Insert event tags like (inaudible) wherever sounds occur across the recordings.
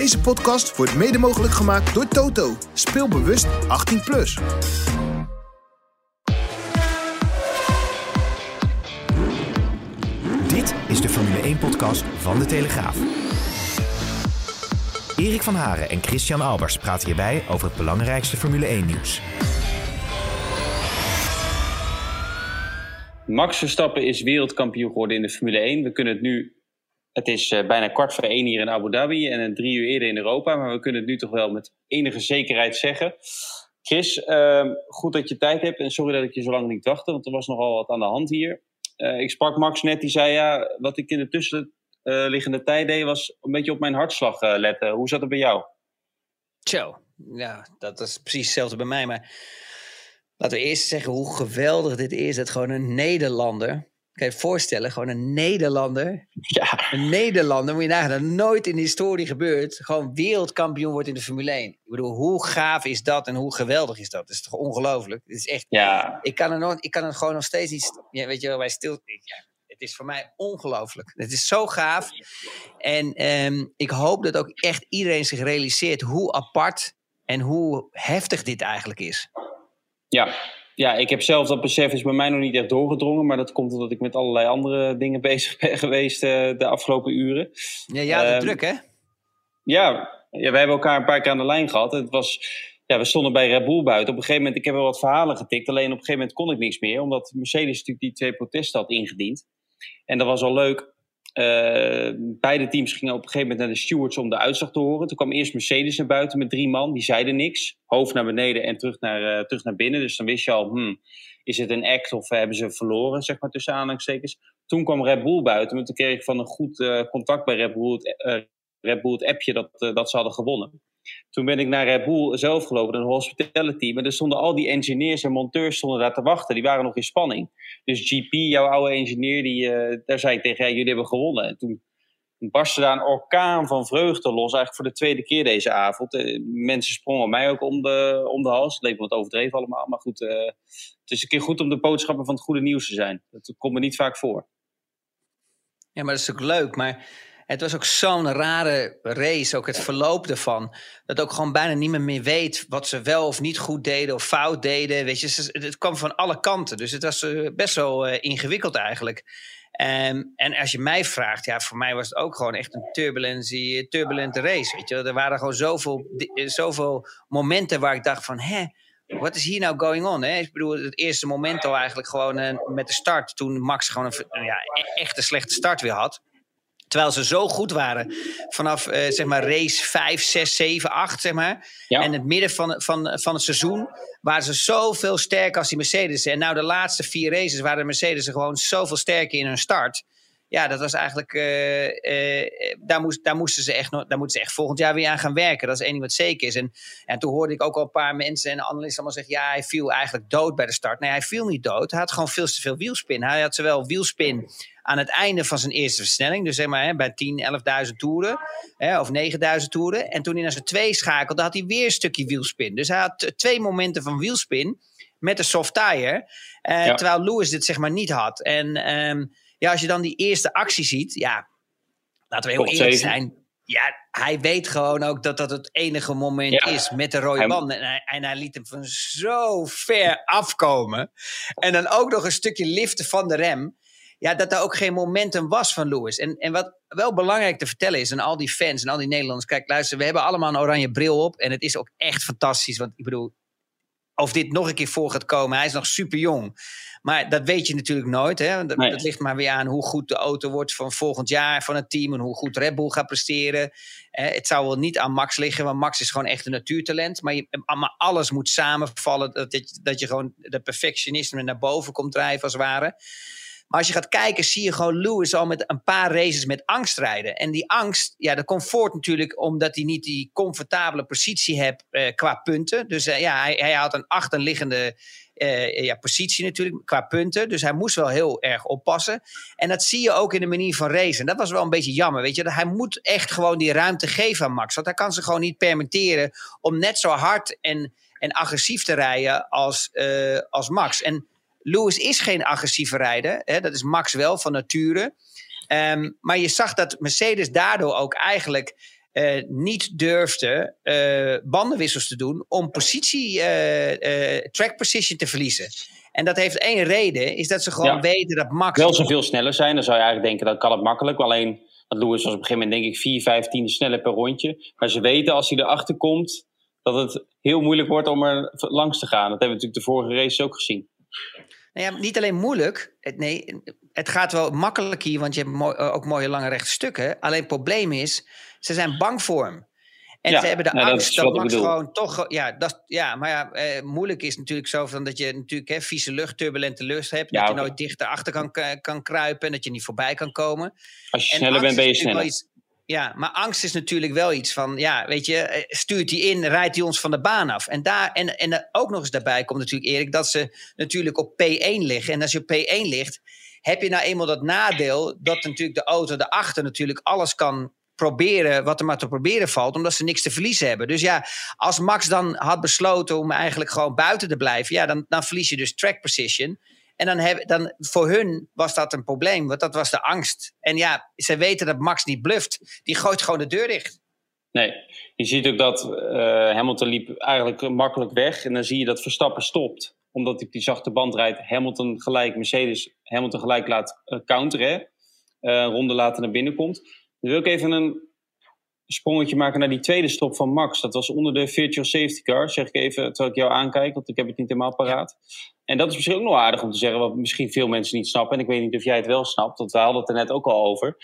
Deze podcast wordt mede mogelijk gemaakt door Toto. Speel bewust 18+. Plus. Dit is de Formule 1-podcast van De Telegraaf. Erik van Haren en Christian Albers praten hierbij over het belangrijkste Formule 1-nieuws. Max Verstappen is wereldkampioen geworden in de Formule 1. We kunnen het nu, het is uh, bijna kwart voor één hier in Abu Dhabi en een drie uur eerder in Europa, maar we kunnen het nu toch wel met enige zekerheid zeggen. Chris, uh, goed dat je tijd hebt en sorry dat ik je zo lang niet wachtte, want er was nogal wat aan de hand hier. Uh, ik sprak Max net, die zei ja, wat ik in de tussenliggende tijd deed was een beetje op mijn hartslag letten. Hoe zat het bij jou? Zo, ja, dat is precies hetzelfde bij mij, maar Laten we eerst zeggen hoe geweldig dit is. Dat gewoon een Nederlander. Kan je voorstellen, gewoon een Nederlander. Ja. Een Nederlander, moet je nagaan, dat nooit in de historie gebeurt. Gewoon wereldkampioen wordt in de Formule 1. Ik bedoel, hoe gaaf is dat en hoe geweldig is dat? Dat is toch ongelooflijk? Het is echt. Ja. Ik kan er, nog, ik kan er gewoon nog steeds niet. Ja, weet je wel, wij stil. Ja, het is voor mij ongelooflijk. Het is zo gaaf. En um, ik hoop dat ook echt iedereen zich realiseert hoe apart en hoe heftig dit eigenlijk is. Ja. Ja, ik heb zelf dat besef is bij mij nog niet echt doorgedrongen. Maar dat komt omdat ik met allerlei andere dingen (laughs) bezig ben geweest uh, de afgelopen uren. Ja, ja dat uh, druk hè? Ja, ja, we hebben elkaar een paar keer aan de lijn gehad. Het was, ja, we stonden bij Red Bull buiten. Op een gegeven moment, ik heb wel wat verhalen getikt. Alleen op een gegeven moment kon ik niks meer. Omdat Mercedes natuurlijk die twee protesten had ingediend. En dat was al leuk. Uh, beide teams gingen op een gegeven moment naar de stewards om de uitslag te horen. Toen kwam eerst Mercedes naar buiten met drie man. Die zeiden niks. Hoofd naar beneden en terug naar, uh, terug naar binnen. Dus dan wist je al, hmm, is het een act of hebben ze verloren, zeg maar tussen aanhalingstekens. Toen kwam Red Bull buiten. Maar toen kreeg ik van een goed uh, contact bij Red Bull het, Red Bull appje dat, dat ze hadden gewonnen. Toen ben ik naar Red Bull zelf gelopen, het hospitality. Maar er stonden al die engineers en monteurs stonden daar te wachten. Die waren nog in spanning. Dus GP, jouw oude engineer, die, uh, daar zei ik tegen, jullie hebben gewonnen. En toen barstte daar een orkaan van vreugde los. Eigenlijk voor de tweede keer deze avond. Uh, mensen sprongen mij ook om de, om de hals. Het leek me wat overdreven allemaal. Maar goed, uh, het is een keer goed om de boodschappen van het goede nieuws te zijn. Dat komt me niet vaak voor. Ja, maar dat is ook leuk. Maar het was ook zo'n rare race, ook het verloop ervan. Dat ook gewoon bijna niemand meer weet wat ze wel of niet goed deden of fout deden. Weet je, het kwam van alle kanten. Dus het was best wel uh, ingewikkeld eigenlijk. Um, en als je mij vraagt, ja, voor mij was het ook gewoon echt een turbulente race. Weet je, er waren gewoon zoveel, zoveel momenten waar ik dacht van, hè, wat is hier nou going on? Hè? Ik bedoel, het eerste moment al eigenlijk gewoon met de start, toen Max gewoon een ja, echt een slechte start weer had. Terwijl ze zo goed waren vanaf uh, zeg maar race 5, 6, 7, 8, zeg maar. Ja. En het midden van, van, van het seizoen waren ze zoveel sterker als die Mercedes. En nou de laatste vier races waren de Mercedes gewoon zoveel sterker in hun start. Ja, dat was eigenlijk. Uh, uh, daar, moest, daar, moesten ze echt, daar moeten ze echt volgend jaar weer aan gaan werken. Dat is één ding wat zeker is. En, en toen hoorde ik ook al een paar mensen en analisten allemaal zeggen: ja, hij viel eigenlijk dood bij de start. Nee, hij viel niet dood. Hij had gewoon veel te veel wielspin. Hij had zowel wielspin aan het einde van zijn eerste versnelling. Dus zeg maar hè, bij 10, 11.000 toeren. Hè, of 9.000 toeren. En toen hij naar zijn twee schakelde, had hij weer een stukje wielspin. Dus hij had twee momenten van wielspin met een soft tire. Ja. Terwijl Lewis dit zeg maar niet had. En um, ja, als je dan die eerste actie ziet. Ja, laten we heel Top eerlijk zijn. Ja, hij weet gewoon ook dat dat het enige moment Ja. is met de rode band. En hij, en hij liet hem van zo ver afkomen. En dan ook nog een stukje liften van de rem. Ja, dat er ook geen momentum was van Lewis. En, en wat wel belangrijk te vertellen is aan al die fans en al die Nederlanders. Kijk, luister, we hebben allemaal een oranje bril op. En het is ook echt fantastisch. Want ik bedoel, of dit nog een keer voor gaat komen. Hij is nog super jong. Maar dat weet je natuurlijk nooit. Hè? Dat, Nee. dat ligt maar weer aan hoe goed de auto wordt van volgend jaar van het team. En hoe goed Red Bull gaat presteren. Eh, het zou wel niet aan Max liggen. Want Max is gewoon echt een natuurtalent. Maar, je, maar alles moet samenvallen. Dat, je- dat je gewoon de perfectionisme naar boven komt drijven als het ware. Maar als je gaat kijken, zie je gewoon Lewis al met een paar races met angst rijden. En die angst, ja, dat komt voort natuurlijk omdat hij niet die comfortabele positie heeft eh, qua punten. Dus eh, ja, hij, hij had een achterliggende eh, ja, positie natuurlijk qua punten. Dus hij moest wel heel erg oppassen. En dat zie je ook in de manier van racen. Dat was wel een beetje jammer. Weet je? Hij moet echt gewoon die ruimte geven aan Max. Want hij kan ze gewoon niet permitteren om net zo hard en, en agressief te rijden als, eh, als Max. En Lewis is geen agressieve rijder. Hè? Dat is Max wel van nature. Ehm, maar je zag dat Mercedes daardoor ook eigenlijk uh, niet durfde uh, bandenwissels te doen om positie, uh, track position te verliezen. En dat heeft één reden, is dat ze gewoon ja. weten dat Max... Wel zoveel sneller zijn, dan zou je eigenlijk denken, dat kan het makkelijk. Alleen, dat Lewis was op een gegeven moment denk ik 4, 15 sneller per rondje. Maar ze weten als hij erachter komt, dat het heel moeilijk wordt om er langs te gaan. Dat hebben we natuurlijk de vorige race ook gezien. Nou ja, niet alleen moeilijk. Het, nee, het gaat wel makkelijk hier, want je hebt mooi, ook mooie lange rechte stukken. Alleen het probleem is, ze zijn bang voor hem. En ja, ze hebben de nou, angst dat, dat Max gewoon toch... Ja, dat, ja maar ja, eh, moeilijk is natuurlijk zo van dat je natuurlijk hè, vieze lucht, turbulente lucht hebt. Ja, dat je nooit dichter achter kan, kan kruipen en dat je niet voorbij kan komen. Als je en sneller bent, ben je sneller. Ja, maar angst is natuurlijk wel iets van, ja, weet je, eh, stuurt hij in, rijdt hij ons van de baan af. En, daar, en, en ook nog eens daarbij komt natuurlijk, Erik, dat ze natuurlijk op P1 liggen. En als je op P1 ligt, heb je nou eenmaal dat nadeel dat natuurlijk de auto daarachter natuurlijk alles kan proberen wat er maar te proberen valt, omdat ze niks te verliezen hebben. Dus ja, als Max dan had besloten om eigenlijk gewoon buiten te blijven, ja, dan, dan verlies je dus track position. En dan, heb, dan voor hun was dat een probleem, want dat was de angst. En ja, ze weten dat Max niet bluft. Die gooit gewoon de deur dicht. Nee, je ziet ook dat uh, Hamilton liep eigenlijk makkelijk weg. En dan zie je dat Verstappen stopt. Omdat hij die zachte band rijdt. Hamilton gelijk, Mercedes Hamilton gelijk laat uh, counteren. Een ronde later naar binnen komt. Dan wil ik even een sprongetje maken naar die tweede stop van Max. Dat was onder de virtual safety car, zeg ik even terwijl ik jou aankijk, want ik heb het niet helemaal paraat. En dat is misschien ook nog aardig om te zeggen, wat misschien veel mensen niet snappen. En ik weet niet of jij het wel snapt, want we hadden het er net ook al over.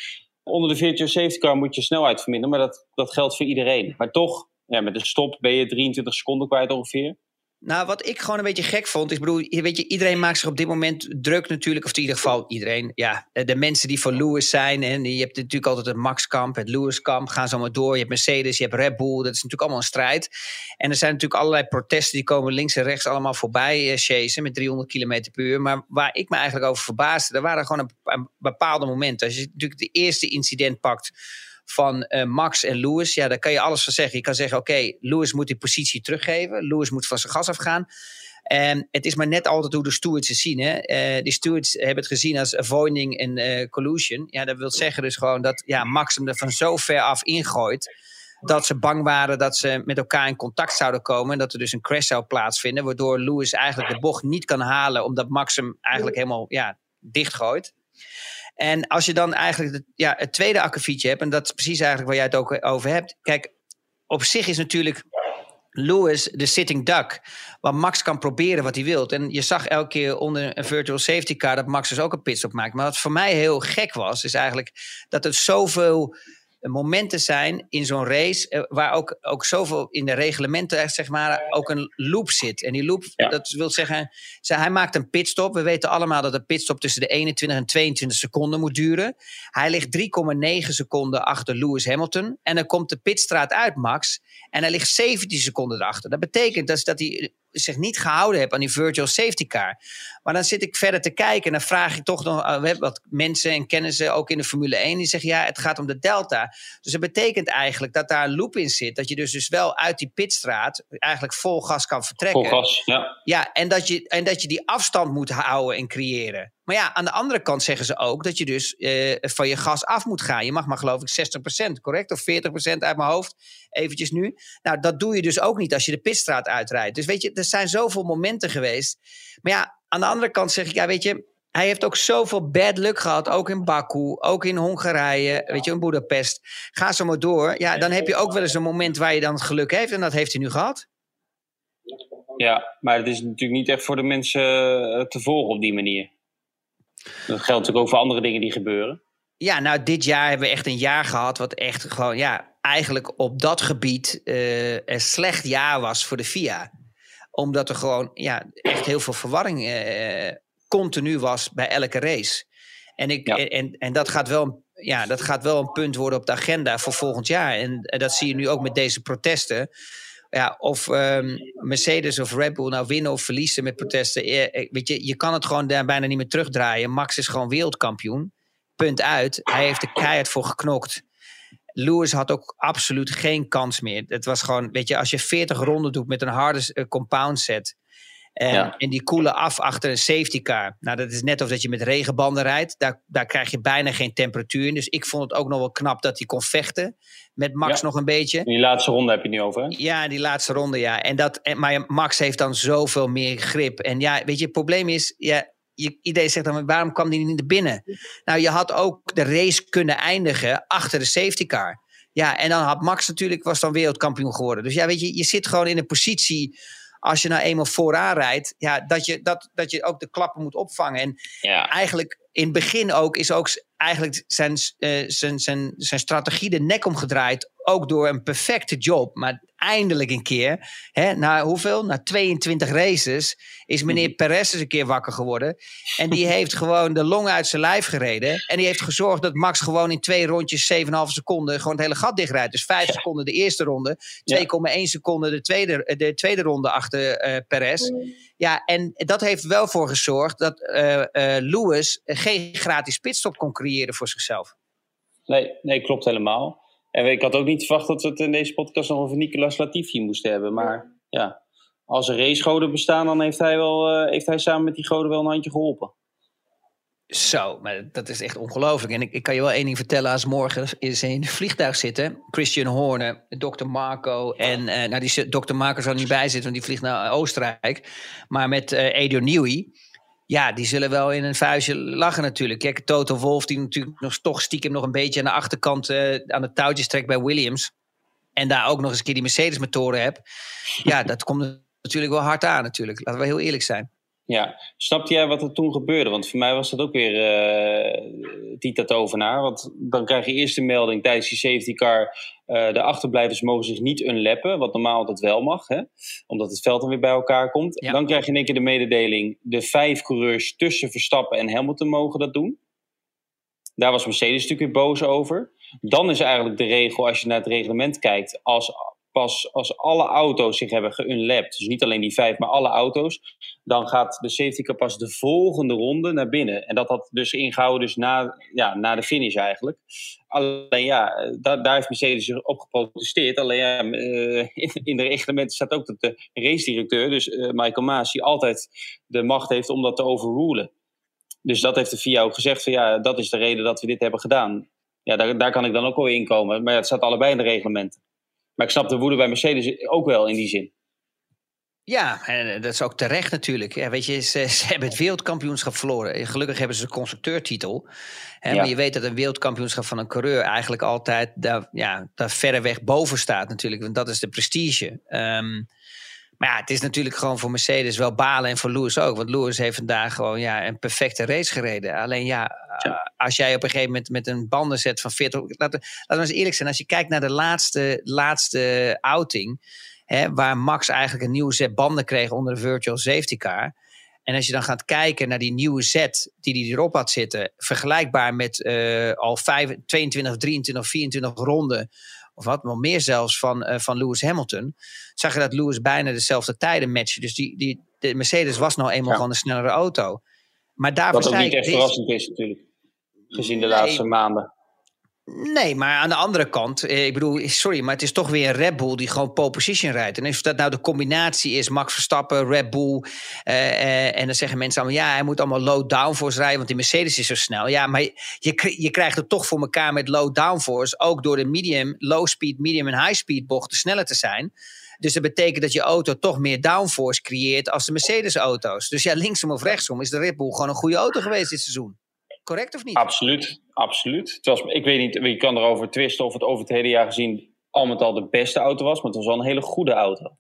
Onder de virtual safety car moet je snelheid verminderen, maar dat, dat geldt voor iedereen. Maar toch, ja, met de stop ben je 23 seconden kwijt ongeveer. Nou, wat ik gewoon een beetje gek vond, is, bedoel, weet je, iedereen maakt zich op dit moment druk natuurlijk, of in ieder geval iedereen, ja, de mensen die voor Lewis zijn, en je hebt natuurlijk altijd het Max-kamp, het Lewis-kamp, gaan ze allemaal door, je hebt Mercedes, je hebt Red Bull, dat is natuurlijk allemaal een strijd. En er zijn natuurlijk allerlei protesten die komen links en rechts allemaal voorbij uh, chasen met 300 km per uur, maar waar ik me eigenlijk over verbaasde, er waren gewoon een, een bepaalde momenten. Als je natuurlijk de eerste incident pakt, van uh, Max en Lewis. Ja, daar kan je alles van zeggen. Je kan zeggen, oké, Lewis moet die positie teruggeven. Lewis moet van zijn gas afgaan. En het is maar net altijd hoe de stewards het zien. Hè? Uh, die stewards hebben het gezien als avoiding en uh, collusion. Ja, dat wil zeggen dus gewoon dat ja, Max hem er van zo ver af ingooit. Dat ze bang waren dat ze met elkaar in contact zouden komen. En dat er dus een crash zou plaatsvinden. Waardoor Lewis eigenlijk de bocht niet kan halen. Omdat Max hem eigenlijk helemaal ja, dichtgooit. En als je dan eigenlijk ja, het tweede akkefietje hebt, en dat is precies eigenlijk waar jij het ook over hebt. Kijk, op zich is natuurlijk Lewis de sitting duck. Waar Max kan proberen wat hij wil. En je zag elke keer onder een virtual safety car dat Max dus ook een pitstop maakt. Maar wat voor mij heel gek was, is eigenlijk dat er zoveel momenten zijn in zo'n race eh, waar ook, ook zoveel in de reglementen zeg maar ook een loop zit. En die loop, dat wil zeggen, hij maakt een pitstop. We weten allemaal dat een pitstop tussen de 21 en 22 seconden moet duren. Hij ligt 3,9 seconden achter Lewis Hamilton. En dan komt de pitstraat uit, Max. En hij ligt 17 seconden erachter. Dat betekent dus dat hij zich niet gehouden heb aan die virtual safety car. Maar dan zit ik verder te kijken en dan vraag ik toch nog uh, wat mensen en kennissen ook in de Formule 1 die zeggen ja, het gaat om de delta. Dus dat betekent eigenlijk dat daar een loop in zit, dat je dus, dus wel uit die pitstraat eigenlijk vol gas kan vertrekken. Vol gas, ja. Ja, en dat je, en dat je die afstand moet houden en creëren. Maar ja, aan de andere kant zeggen ze ook dat je dus uh, van je gas af moet gaan. Je mag maar geloof ik 60%, correct? Of 40% uit mijn hoofd, eventjes nu. Nou, dat doe je dus ook niet als je de pitstraat uitrijdt. Dus weet je, er zijn zoveel momenten geweest. Maar ja, aan de andere kant zeg ik, ja weet je... Hij heeft ook zoveel bad luck gehad, ook in Baku, ook in Hongarije, weet je, in Budapest. Ga zo maar door. Ja, dan heb je ook wel eens een moment waar je dan het geluk heeft. En dat heeft hij nu gehad. Ja, maar het is natuurlijk niet echt voor de mensen eh, te volgen op die manier. Dat geldt natuurlijk ook voor andere dingen die gebeuren. Ja, nou, dit jaar hebben we echt een jaar gehad wat echt gewoon, ja, eigenlijk op dat gebied uh, een slecht jaar was voor de FIA. Omdat er gewoon, ja, echt heel veel verwarring uh, continu was bij elke race. En, ik, Ja. en, en dat, gaat wel, ja, dat gaat wel een punt worden op de agenda voor volgend jaar. En, en dat zie je nu ook met deze protesten. Ja, of ehm, Mercedes of Red Bull nou winnen of verliezen met protesten. eh, eh, Weet je, je kan het gewoon daar bijna niet meer terugdraaien. Max is gewoon wereldkampioen. Punt uit. Hij heeft er keihard voor geknokt. Lewis had ook absoluut geen kans meer. Het was gewoon, weet je, als je 40 ronden doet met een harde eh, compound set. En, Ja. en die koelen af achter een safety car. Nou, dat is net of dat je met regenbanden rijdt. Daar, daar krijg je bijna geen temperatuur in. Dus ik vond het ook nog wel knap dat hij kon vechten. Met Max Ja. nog een beetje. Die laatste ronde heb je het nu over, hè? Ja, die laatste ronde, ja. En dat, en, maar Max heeft dan zoveel meer grip. En ja, weet je, het probleem is... Ja, je, iedereen zegt dan, waarom kwam die niet naar binnen? Nou, je had ook de race kunnen eindigen achter de safety car. Ja, en dan had Max natuurlijk, was dan wereldkampioen geworden. Dus ja, weet je, je zit gewoon in een positie... Als je nou eenmaal vooraan rijdt, ja, dat, je, dat, dat je ook de klappen moet opvangen. En Ja. eigenlijk in het begin ook is ook eigenlijk zijn, eh, zijn, zijn, zijn strategie de nek omgedraaid. Ook door een perfecte job. Maar eindelijk een keer, hè, na hoeveel? Na 22 races, is meneer Perez eens een keer wakker geworden. En die (laughs) heeft gewoon de long uit zijn lijf gereden. En die heeft gezorgd dat Max gewoon in twee rondjes 7,5 seconden gewoon het hele gat dichtrijdt. Dus 5 seconden de eerste ronde, 2,1 seconden de tweede, de tweede ronde achter eh Perez. Ja, en dat heeft wel voor gezorgd dat eh eh Lewis geen gratis pitstop kon creëren voor zichzelf. Nee, nee, klopt helemaal. En ik had ook niet verwacht dat we het in deze podcast nog over Nicolas Latifi moesten hebben. Maar ja, als er racegoden bestaan, dan heeft hij, wel, eh, heeft hij samen met die goden wel een handje geholpen. Zo, maar dat is echt ongelooflijk. En ik, ik kan je wel één ding vertellen. Als morgen is in een vliegtuig zitten. Christian Horner, Dr. Marco. En eh, nou, die Dr. Marco zal niet bij zitten, want die vliegt naar Oostenrijk. Maar met eh Edo. Ja, die zullen wel in een vuistje lachen natuurlijk. Kijk, Toto Wolf, die natuurlijk nog, toch stiekem nog een beetje aan de achterkant eh, aan de touwtjes trekt bij Williams. En daar ook nog eens een keer die Mercedes-motoren heb. Ja, dat komt natuurlijk wel hard aan natuurlijk. Laten we heel eerlijk zijn. Ja, snapte jij wat er toen gebeurde? Want voor mij was dat ook weer eh Tita Tovenaar. Want dan krijg je eerst de melding tijdens die safety car... eh, de achterblijvers mogen zich niet unlappen, wat normaal dat wel mag. Hè? Omdat het veld dan weer bij elkaar komt. Ja. Dan krijg je in één keer de mededeling... de vijf coureurs tussen Verstappen en Hamilton mogen dat doen. Daar was Mercedes natuurlijk weer boos over. Dan is eigenlijk de regel, als je naar het reglement kijkt... als pas als alle auto's zich hebben geunlapt... dus niet alleen die vijf, maar alle auto's... dan gaat de safety car pas de volgende ronde naar binnen. En dat had dus ingehouden dus na, ja, na de finish eigenlijk. Alleen ja, daar, daar heeft Mercedes op geprotesteerd. Alleen ja, eh, in, de reglementen staat ook dat de race-directeur... dus eh, Michael Maas, die altijd de macht heeft om dat te overrulen. Dus dat heeft de FIA ook gezegd van ja, dat is de reden dat we dit hebben gedaan. Ja, daar, daar kan ik dan ook wel in komen. Maar het staat allebei in de reglementen. Maar ik snap de woede bij Mercedes ook wel in die zin. Ja, en eh, dat is ook terecht natuurlijk. Ja, weet je, ze, ze (laughs) hebben het wereldkampioenschap verloren. Gelukkig hebben ze de constructeurtitel. Hè, Ja. Maar je weet dat een wereldkampioenschap van een coureur eigenlijk altijd daar, ja, daar verreweg boven staat natuurlijk. Want dat is de prestige. Ehm, maar ja, het is natuurlijk gewoon voor Mercedes wel balen en voor Lewis ook. Want Lewis heeft vandaag gewoon ja, een perfecte race gereden. Alleen ja, uh, als jij op een gegeven moment met een bandenzet van 40... Laten, laten we eens eerlijk zijn. Als je kijkt naar de laatste, laatste outing... Hè, waar Max eigenlijk een nieuwe set banden kreeg onder de virtual safety car... En als je dan gaat kijken naar die nieuwe set die hij erop had zitten, vergelijkbaar met uh, al 5, 22, 23, 24 ronden, of wat, wel meer zelfs van, uh, van Lewis Hamilton, zag je dat Lewis bijna dezelfde tijden matchte. Dus die, die, de Mercedes was nou eenmaal ja. gewoon een snellere auto. Maar daarvoor ook niet echt verrassend is natuurlijk, gezien de nee, laatste maanden. Nee, maar aan de andere kant, eh, ik bedoel, sorry, maar het is toch weer een Red Bull die gewoon pole position rijdt. En of dat nou de combinatie is, Max Verstappen, Red Bull, uh, uh, en dan zeggen mensen allemaal, ja, hij moet allemaal low downforce rijden, want die Mercedes is zo snel. Ja, maar je, je krijgt het toch voor elkaar met low downforce, ook door de medium, low speed, medium en high speed bochten sneller te zijn. Dus dat betekent dat je auto toch meer downforce creëert als de Mercedes-auto's. Dus ja, linksom of rechtsom is de Red Bull gewoon een goede auto geweest dit seizoen. Correct of niet? Absoluut, absoluut. Het was, ik weet niet, je kan erover twisten of het over het hele jaar gezien al met al de beste auto was, maar het was wel een hele goede auto.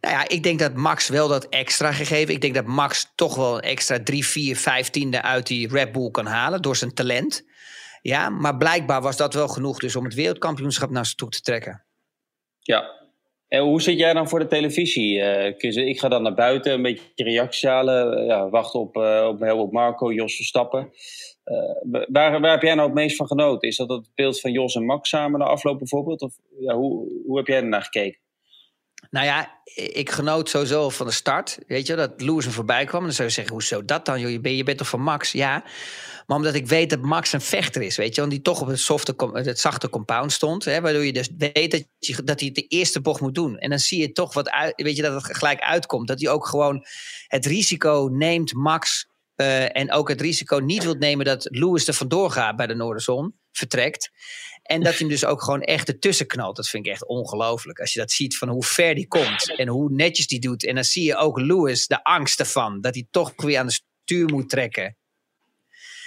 Nou ja, ik denk dat Max wel dat extra gegeven. Ik denk dat Max toch wel een extra 3, 4, 15e uit die Red Bull kan halen door zijn talent. Ja, maar blijkbaar was dat wel genoeg dus om het wereldkampioenschap naar zich toe te trekken. Ja, Hoe zit jij dan voor de televisie? eh, ik ga dan naar buiten, een beetje reacties halen. eh, ja, wachten op, eh, op, op Marco, Jos Verstappen. Waar, waar heb jij nou het meest van genoten? Is dat het beeld van Jos en Max samen na afloop bijvoorbeeld? Of ja, hoe, hoe heb jij ernaar gekeken? Nou ja, ik genoot sowieso van de start. Weet je, dat Lewis er voorbij kwam. En dan zou je zeggen, hoezo dat dan? Joh? Je, bent, je bent toch van Max? Ja, maar omdat ik weet dat Max een vechter is. Weet je, want die toch op het, het zachte compound stond. Hè, waardoor je dus weet dat, je, dat hij de eerste bocht moet doen. En dan zie je toch wat uit, weet je, dat het gelijk uitkomt. Dat hij ook gewoon het risico neemt, Max. eh, en ook het risico niet wilt nemen dat Lewis er vandoor gaat bij de Noorderzon. Vertrekt. En dat hij hem dus ook gewoon echt ertussen knalt. Dat vind ik echt ongelooflijk. Als je dat ziet van hoe ver die komt. En hoe netjes die doet. En dan zie je ook Lewis de angst ervan. Dat hij toch weer aan de stuur moet trekken.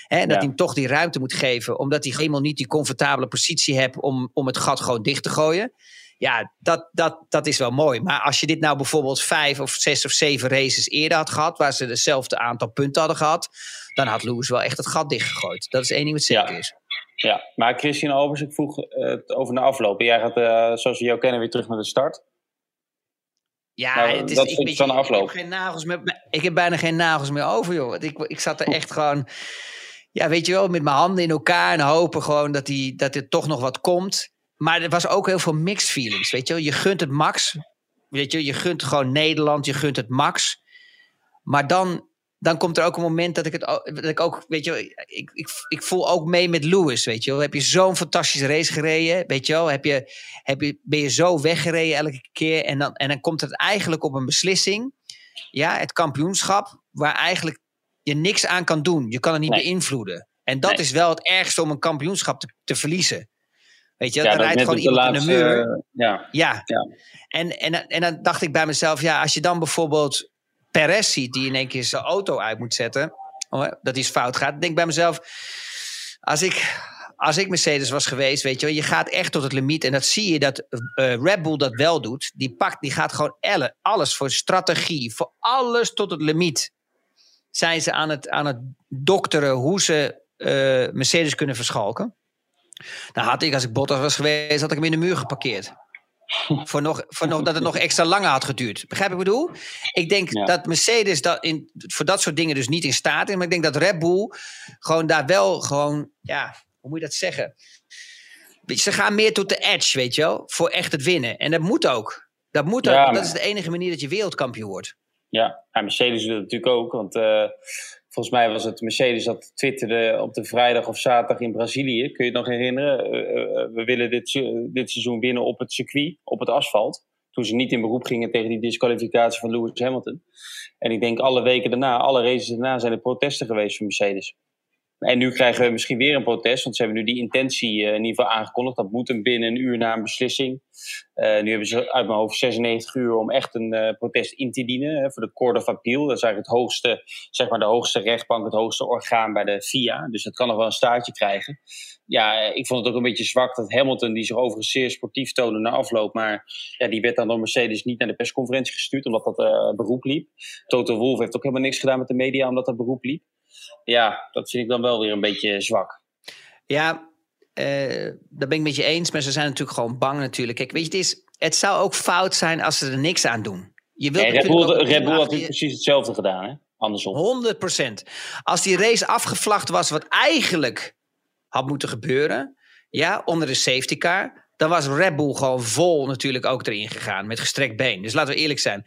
Hè, en dat Ja. hij hem toch die ruimte moet geven. Omdat hij helemaal niet die comfortabele positie hebt om, om het gat gewoon dicht te gooien. Ja, dat, dat, dat is wel mooi. Maar als je dit nou bijvoorbeeld vijf of zes of zeven races eerder had gehad. Waar ze hetzelfde aantal punten hadden gehad. Dan had Lewis wel echt het gat dichtgegooid. Dat is één ding wat zeker Ja. is. Ja, maar Christian Albers, ik vroeg eh, het over de afloop. Jij gaat, eh, zoals we jou kennen, weer terug naar de start. Ja, Nou, het is, dat ik, ik heb afloop. geen nagels meer, ik heb bijna geen nagels meer over, joh. Ik, ik zat er echt gewoon, ja, weet je wel, met mijn handen in elkaar en hopen gewoon dat, die, dat er toch nog wat komt. Maar er was ook heel veel mixed feelings, weet je wel. Je gunt het max, weet je, je gunt gewoon Nederland, je gunt het max. Maar dan, dan komt er ook een moment dat ik het dat ik ook, weet je ik, ik, ik voel ook mee met Lewis, weet je wel. Heb je zo'n fantastische race gereden, weet je wel. Heb je, heb je, ben je zo weggereden elke keer en dan, en dan komt het eigenlijk op een beslissing. Ja, het kampioenschap, waar eigenlijk je niks aan kan doen. Je kan het niet Nee. beïnvloeden. En dat Nee. is wel het ergste om een kampioenschap te, te verliezen. Weet je, Ja, dan dat rijdt gewoon iemand in de muur. eh, ja, Ja. Ja. En, en, en dan dacht ik bij mezelf, ja, als je dan bijvoorbeeld Perez ziet die in één keer zijn auto uit moet zetten, oh, dat iets fout gaat, denk ik bij mezelf, als ik, als ik Mercedes was geweest, weet je wel, je gaat echt tot het limiet en dat zie je dat eh, Red Bull dat wel doet. Die pakt, die gaat gewoon elle, alles voor strategie, voor alles tot het limiet. Zijn ze aan het, aan het dokteren hoe ze eh, Mercedes kunnen verschalken. Nou had ik, als ik Bottas was geweest, had ik hem in de muur geparkeerd. (laughs) voor nog, voor nog, dat het nog extra langer had geduurd. Begrijp je wat ik bedoel? Ik denk Ja. dat Mercedes dat in, voor dat soort dingen dus niet in staat is. Maar ik denk dat Red Bull gewoon daar wel gewoon, ja, hoe moet je dat zeggen? Ze gaan meer tot de edge, weet je wel, voor echt het winnen. En dat moet ook. Dat moet ook, Ja, dat is de enige manier dat je wereldkampioen wordt. Ja, en Mercedes doet het natuurlijk ook. Want eh, volgens mij was het Mercedes dat twitterde op de vrijdag of zaterdag in Brazilië. Kun je het nog herinneren? Eh, eh, we willen dit, dit seizoen winnen op het circuit, op het asfalt. Toen ze niet in beroep gingen tegen die disqualificatie van Lewis Hamilton. En ik denk alle weken daarna, alle races daarna, zijn er protesten geweest van Mercedes. En nu krijgen we misschien weer een protest, want ze hebben nu die intentie eh, in ieder geval aangekondigd. Dat moet hem binnen een uur na een beslissing. Eh, nu hebben ze uit mijn hoofd 96 uur om echt een eh, protest in te dienen hè, voor de Court of Appeal. Dat is eigenlijk het hoogste, zeg maar de hoogste rechtbank, het hoogste orgaan bij de FIA. Dus dat kan nog wel een staartje krijgen. Ja, ik vond het ook een beetje zwak dat Hamilton, die zich overigens zeer sportief toonde na afloop, maar ja, die werd dan door Mercedes niet naar de persconferentie gestuurd, omdat dat beroep liep. Toto Wolff heeft ook helemaal niks gedaan met de media, omdat dat beroep liep. Ja, dat vind ik dan wel weer een beetje zwak. Ja, eh dat ben ik met je eens. Maar ze zijn natuurlijk gewoon bang natuurlijk. Kijk, weet je, het, is, het zou ook fout zijn als ze er niks aan doen. Je wilt Nee, Red Bull, Red Bull had je- precies hetzelfde gedaan, hè? Andersom. 100% Als die race afgevlacht was, wat eigenlijk had moeten gebeuren, ja, onder de safety car, dan was Red Bull gewoon vol natuurlijk ook erin gegaan met gestrekt been. Dus laten we eerlijk zijn.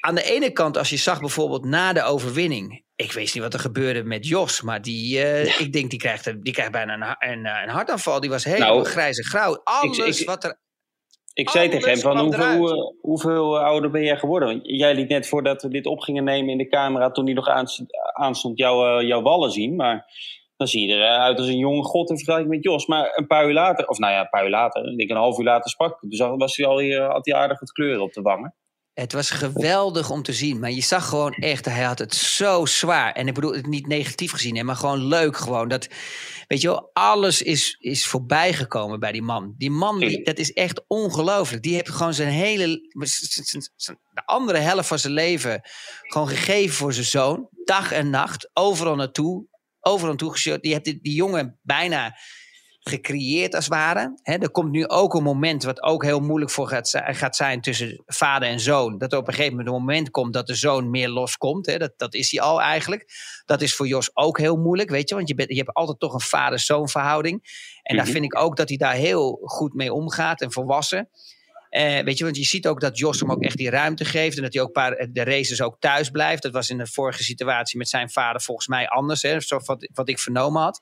Aan de ene kant, als je zag bijvoorbeeld na de overwinning, ik weet niet wat er gebeurde met Jos, maar die, eh, ik denk die krijgt, een- die krijgt bijna een, een, eh, een hartaanval. Die was helemaal Nou, grijs en grauw. Alles ik- wat er Ik zei tegen hem van hoeveel, eh, hoeveel ouder ben jij geworden? Want jij liet net voordat we dit op gingen nemen in de camera, toen hij nog aanst- aanstond, jouw jouw wallen zien. Maar dan zie je eruit als een jonge god in vergelijking met Jos. Maar een paar uur later, of nou ja, een paar uur later, ik denk een half uur later sprak. Dus was hij al hier, had hij aardig wat kleuren op de wangen. Het was geweldig om te zien. Maar je zag gewoon echt, hij had het zo zwaar. En ik bedoel het niet negatief gezien, hè, maar gewoon leuk gewoon. Dat, weet je wel, alles is, is voorbij gekomen bij die man. Die man, die, dat is echt ongelooflijk. Die heeft gewoon zijn hele, de andere helft van zijn leven gewoon gegeven voor zijn zoon. Dag en nacht, overal naartoe. Overal naartoe geshoot. Die heeft die, die jongen bijna gecreëerd als het ware. Er komt nu ook een moment wat ook heel moeilijk voor gaat, gaat zijn tussen vader en zoon. Dat er op een gegeven moment een moment komt dat de zoon meer loskomt. Dat, dat is hij al eigenlijk. Dat is voor Jos ook heel moeilijk, weet je. Want je, bent, je hebt altijd toch een vader-zoon verhouding. En daar Mhm. vind ik ook dat hij daar heel goed mee omgaat en volwassen. Eh, weet je, want je ziet ook dat Jos hem ook echt die ruimte geeft. En dat hij ook paar, eh, de races ook thuis blijft. Dat was in de vorige situatie met zijn vader volgens mij anders. Hè, zo wat, wat ik vernomen had.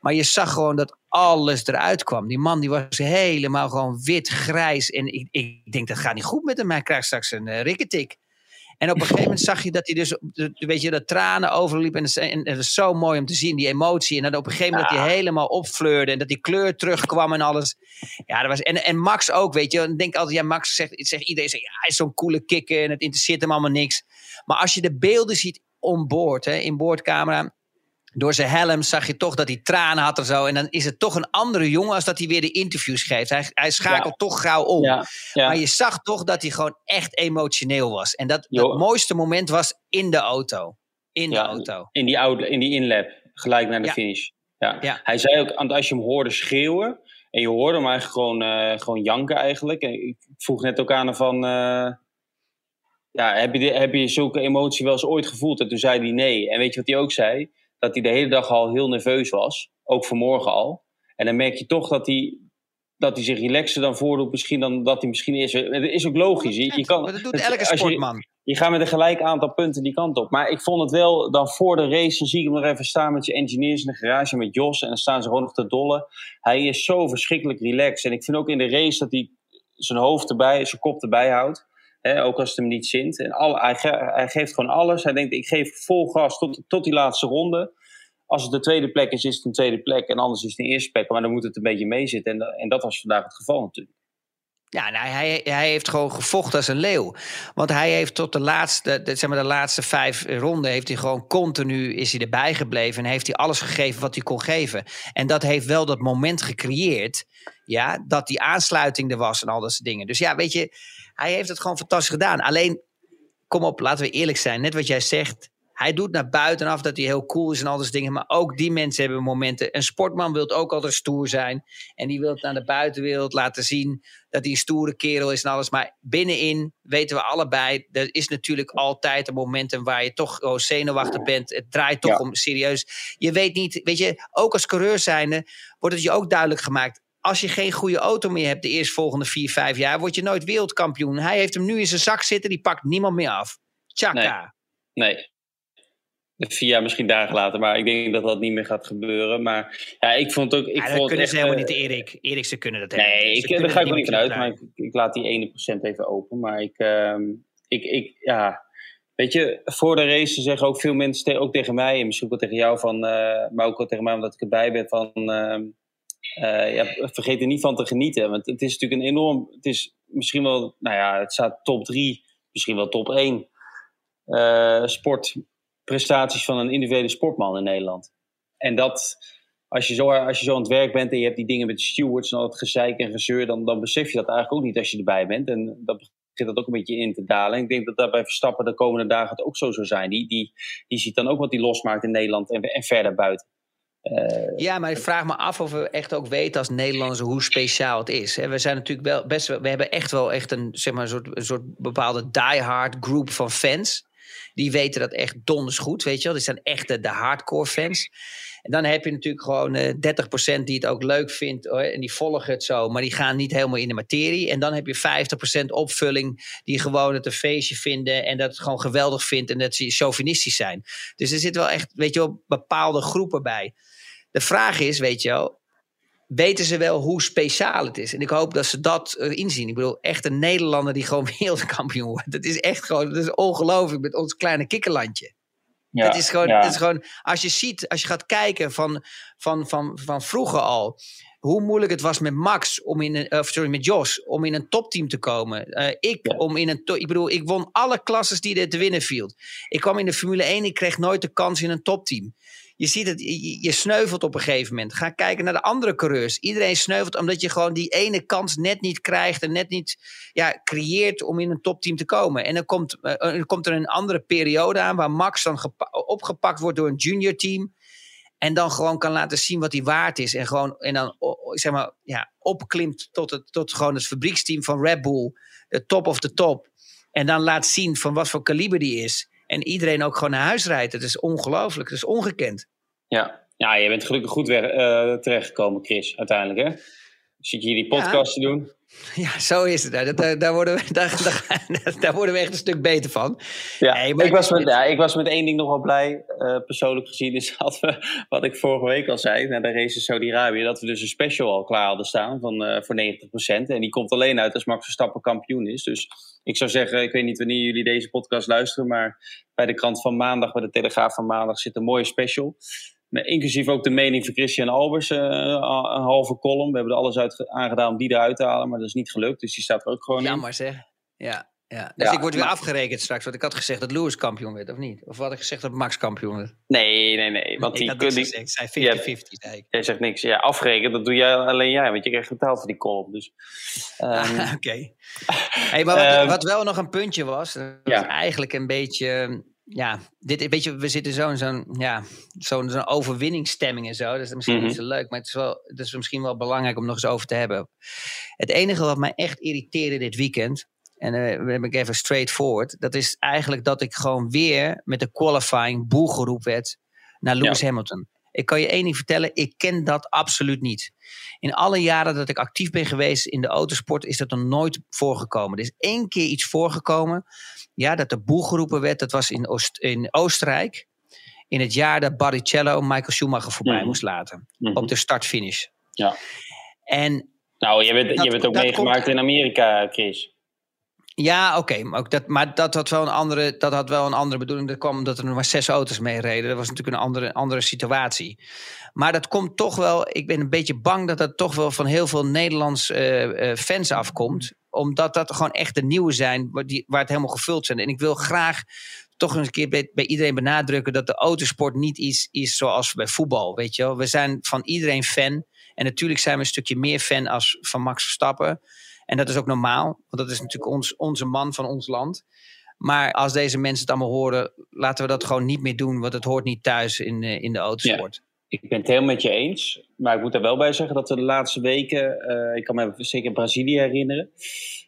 Maar je zag gewoon dat alles eruit kwam. Die man die was helemaal gewoon wit, grijs. En ik, ik denk, dat gaat niet goed met hem. Hij krijgt straks een uh, rikketik. En op een gegeven moment zag je dat hij dus, weet je, dat tranen overliep. En, dat dat is zo mooi om te zien, die emotie. En dan op een gegeven moment dat hij helemaal opfleurde. En dat die kleur terugkwam en alles. Ja, dat was, en, en Max ook, weet je. Ik denk altijd, ja, Max zegt, zegt iedereen, zegt, ja, hij is zo'n coole kikker. En het interesseert hem allemaal niks. Maar als je de beelden ziet onboord, hè, in boordcamera. Door zijn helm zag je toch dat hij tranen had en zo. En dan is het toch een andere jongen als dat hij weer de interviews geeft. Hij, hij schakelt toch gauw om. Ja, ja. Maar je zag toch dat hij gewoon echt emotioneel was. En dat, het mooiste moment was in de auto. In de auto. In die, oude, in die inlap, gelijk naar de finish. Ja. Hij zei ook, want als je hem hoorde schreeuwen, en je hoorde hem eigenlijk gewoon, eh, gewoon janken eigenlijk. En ik vroeg net ook aan hem van, eh, ja, heb je, heb je zulke emotie wel eens ooit gevoeld? En toen zei hij nee. En weet je wat hij ook zei? Dat hij de hele dag al heel nerveus was, ook vanmorgen al. En dan merk je toch dat hij, dat hij zich relaxer dan voordoet misschien dan dat hij misschien is. Het is ook logisch. Je, je kan, dat doet elke je- sportman. je gaat met een gelijk aantal punten die kant op. Maar ik vond het wel, dan voor de race, dan zie ik hem nog even staan met zijn engineers in de garage met Jos. En dan staan ze gewoon nog te dollen. Hij is zo verschrikkelijk relaxed. En ik vind ook in de race dat hij zijn hoofd erbij, zijn kop erbij houdt. Ook als het hem niet zint. En al, hij, hij geeft gewoon alles. Hij denkt, ik geef vol gas tot, tot die laatste ronde. Als het de tweede plek is, is het een tweede plek. En anders is het een eerste plek. Maar dan moet het een beetje meezitten. En, en dat was vandaag het geval natuurlijk. Ja, nou, hij, hij heeft gewoon gevochten als een leeuw. Want hij heeft tot de laatste, de, zeg maar de laatste vijf ronden... heeft hij gewoon continu is hij erbij gebleven... en heeft hij alles gegeven wat hij kon geven. En dat heeft wel dat moment gecreëerd... Ja, dat die aansluiting er was en al dat soort dingen. Dus ja, weet je, hij heeft het gewoon fantastisch gedaan. Alleen, kom op, laten we eerlijk zijn. Net wat jij zegt, hij doet naar buitenaf dat hij heel cool is en al dat dingen. Maar ook die mensen hebben momenten. Een sportman wil ook altijd stoer zijn. En die wil het naar de buitenwereld laten zien dat hij een stoere kerel is en alles. Maar binnenin weten we allebei, er is natuurlijk altijd een momentum waar je toch oh, zenuwachtig bent. Het draait toch Ja. om serieus. Je weet niet, weet je, ook als coureur zijnde wordt het je ook duidelijk gemaakt. Als je geen goede auto meer hebt de eerstvolgende vier, vijf jaar, word je nooit wereldkampioen. Hij heeft hem nu in zijn zak zitten, die pakt niemand meer af. Tjaka. Nee. Vier jaar misschien dagen later, maar ik denk dat dat niet meer gaat gebeuren. Maar ja, ik vond ook. Ik Ja, dat kunnen echt, ze helemaal eh, niet, Erik. Erik, ze kunnen dat helemaal Nee, ik, daar ga ik ook niet meer vanuit. Maar ik, ik laat die ene procent even open. Maar ik, ehm, ik, ik, ja. Weet je, voor de race zeggen ook veel mensen, ook tegen mij en misschien ook wel tegen jou, van, eh, maar ook wel tegen mij omdat ik erbij ben, van ehm, eh, ja, vergeet er niet van te genieten. Want het is natuurlijk een enorm, het is misschien wel, nou ja, het staat top drie, misschien wel top één eh, sportprestaties van een individuele sportman in Nederland. En dat, als je, zo, als je zo aan het werk bent en je hebt die dingen met stewards en al het gezeik en gezeur, dan, dan besef je dat eigenlijk ook niet als je erbij bent. En dat begint dat ook een beetje in te dalen. En ik denk dat dat bij Verstappen de komende dagen het ook zo zou zijn. Die, die, die ziet dan ook wat die losmaakt in Nederland en, en verder buiten. Eh, Ja, maar ik vraag me af of we echt ook weten als Nederlanders hoe speciaal het is. We zijn natuurlijk wel best we hebben echt wel echt een, zeg maar, een, soort, een soort bepaalde diehard groep van fans. Die weten dat echt donders goed, weet je wel. Die zijn echt de, hardcore fans. En dan heb je natuurlijk gewoon eh 30% die het ook leuk vindt hoor, en die volgen het zo, maar die gaan niet helemaal in de materie. En dan heb je 50% opvulling die gewoon het een feestje vinden en dat het gewoon geweldig vindt en dat ze chauvinistisch zijn. Dus er zitten wel echt, weet je wel, bepaalde groepen bij. De vraag is, weet je wel, weten ze wel hoe speciaal het is? En ik hoop dat ze dat eh, inzien. Ik bedoel, echt een Nederlander die gewoon (laughs) wereldkampioen wordt. Dat is echt gewoon, dat is ongelooflijk met ons kleine kikkerlandje. ja, Het is gewoon, ja. het is gewoon, als je ziet, als je gaat kijken van, van, van, van vroeger al, hoe moeilijk het was met Max om in een, of sorry, met Jos om in een topteam te komen. Eh, ik Ja. om in een, ik bedoel, ik won alle klasses die er te winnen viel. Ik kwam in de Formule 1, ik kreeg nooit de kans in een topteam. Je ziet het, je, sneuvelt op een gegeven moment. Ga kijken naar de andere coureurs. Iedereen sneuvelt omdat je gewoon die ene kans net niet krijgt en net niet ja, creëert om in een topteam te komen. En dan komt, eh, dan komt er een andere periode aan waar Max dan gepa- opgepakt wordt door een junior team. En dan gewoon kan laten zien wat hij waard is. En gewoon en dan zeg maar, ja, opklimt tot, het, tot gewoon het fabrieksteam van Red Bull. De top of the top. En dan laat zien van wat voor kaliber die is. En iedereen ook gewoon naar huis rijdt. Het is ongelooflijk. Het is ongekend. Ja, ja je bent gelukkig goed eh, terechtgekomen, Chris, uiteindelijk. Hè? Zit je hier die podcast te doen? (laughs) Ja, zo is het. Daar, daar, daar, worden, we, (laughs) daar, daar, (laughs) daar worden we echt een stuk beter van. Ja, maar ik, was met, ja, ik was met één ding nog wel blij, eh, persoonlijk gezien, is dat we, wat ik vorige week al zei, na de race in Saudi-Arabië, dat we dus een special al klaar hadden staan van, eh, voor 90%. En die komt alleen uit als Max Verstappen kampioen is. Dus ik zou zeggen, ik weet niet wanneer jullie deze podcast luisteren, maar bij de krant van maandag, bij de Telegraaf van maandag, zit een mooie special. Inclusief ook de mening van Christian Albers, eh, een halve column. We hebben er alles uit aangedaan om die eruit te halen, maar dat is niet gelukt. Dus die staat er ook gewoon in. Jammer zeg. Ja, ja. Dus Ja, ik word weer maar- afgerekend straks. Want ik had gezegd dat Lewis kampioen werd, of niet? Of had ik gezegd dat Max kampioen werd? Nee, nee, nee. Want die, had kun- die, gezegd. Ik zei 50-50, zei ik. Jij zegt niks. Ja, afrekenen, dat doe jij alleen jij, want je krijgt betaald voor die column. Dus, (laughs) ehm, Ah, Oké. Hey, maar wat, Ehm, wat wel nog een puntje was, dat Ja. was eigenlijk een beetje, ja, dit, weet je, we zitten zo in zo'n, ja, zo'n zo'n overwinningsstemming en zo. Dat is misschien Mhm. niet zo leuk, maar het is, wel, het is misschien wel belangrijk om nog eens over te hebben. Het enige wat mij echt irriteerde dit weekend, en eh dan ben ik even straightforward, dat is eigenlijk dat ik gewoon weer met de qualifying boelgeroep werd naar Lewis Hamilton. Ik kan je één ding vertellen, ik ken dat absoluut niet. In alle jaren dat ik actief ben geweest in de autosport, is dat nog nooit voorgekomen. Er is één keer iets voorgekomen, ja, dat de boel geroepen werd. Dat was in, Oost, in Oostenrijk, in het jaar dat Barrichello Michael Schumacher voorbij Mhm. moest laten. mhm. Op de start-finish. Ja. En Nou, je Dat- je ook meegemaakt komt- in Amerika, Chris. Ja, oké. maar dat, maar dat had, wel een andere, dat had wel een andere bedoeling. Dat kwam omdat er nog maar zes auto's mee reden. Dat was natuurlijk een andere, andere situatie. Maar dat komt toch wel... Ik ben een beetje bang dat dat toch wel van heel veel Nederlands eh, eh, fans afkomt. Omdat dat gewoon echt de nieuwe zijn waar, die, waar het helemaal gevuld zijn. En ik wil graag toch een keer bij, bij iedereen benadrukken... dat de autosport niet iets is zoals bij voetbal. Weet je wel? We zijn van iedereen fan. En natuurlijk zijn we een stukje meer fan als van Max Verstappen... En dat is ook normaal, want dat is natuurlijk ons, onze man van ons land. Maar als deze mensen het allemaal horen, laten we dat gewoon niet meer doen, want het hoort niet thuis in, eh, in de autosport. Ik ben het helemaal met je eens. Maar ik moet er wel bij zeggen dat we de laatste weken... eh, ik kan me zeker Brazilië herinneren.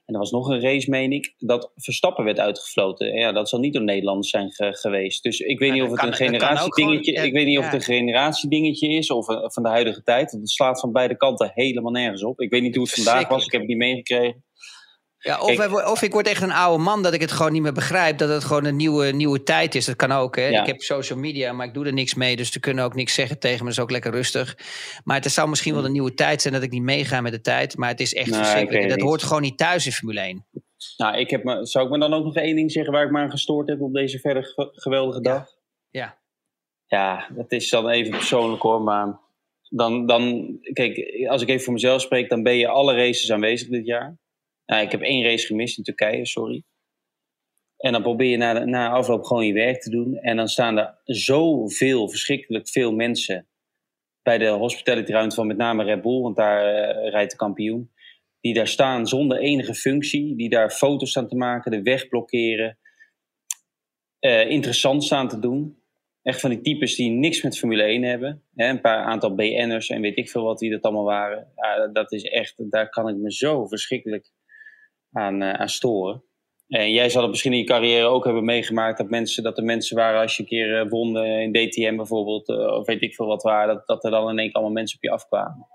En er was nog een race, meen ik. Dat Verstappen werd uitgefloten. En ja, dat zal niet door Nederlanders zijn ge- geweest. Dus ik weet Ja, niet of het kan- een generatiedingetje... ja, ik weet niet of het een generatiedingetje is of eh, van de huidige tijd. Want het slaat van beide kanten helemaal nergens op. Ik weet niet hoe het vandaag was. Ik heb het niet meegekregen. Ja, of, Kijk- of ik word echt een oude man dat ik het gewoon niet meer begrijp. Dat het gewoon een nieuwe, nieuwe tijd is. Dat kan ook. Hè? Ja. Ik heb social media, maar ik doe er niks mee. Dus ze kunnen ook niks zeggen tegen me. Dat is ook lekker rustig. Maar het zou misschien wel een nieuwe tijd zijn dat ik niet meega met de tijd. Maar het is echt verschrikkelijk. En dat niet. hoort gewoon niet thuis in Formule 1. Nou, ik heb me, zou ik me dan ook nog één ding zeggen waar ik me aan gestoord heb op deze verder ge- geweldige dag? Ja. Ja, dat is dan even persoonlijk hoor, maar dan, dan, kijk, als ik even voor mezelf spreek, dan ben je alle races aanwezig dit jaar. Nou, ik heb één race gemist in Turkije, sorry. En dan probeer je na, na afloop gewoon je werk te doen. En dan staan er zoveel, verschrikkelijk veel mensen bij de hospitality van met name Red Bull, want daar eh, rijdt de kampioen. Die daar staan zonder enige functie, die daar foto's staan te maken, de weg blokkeren. eh, interessant staan te doen. Echt van die types die niks met Formule 1 hebben. Hè, een paar aantal BN'ers en weet ik veel wat die dat allemaal waren. Ja, dat is echt, daar kan ik me zo verschrikkelijk aan, eh, aan storen. En jij zal het misschien in je carrière ook hebben meegemaakt dat, mensen, dat er mensen waren als je een keer eh, won in DTM bijvoorbeeld, eh, of weet ik veel wat waren, dat, dat er dan in één keer allemaal mensen op je afkwamen.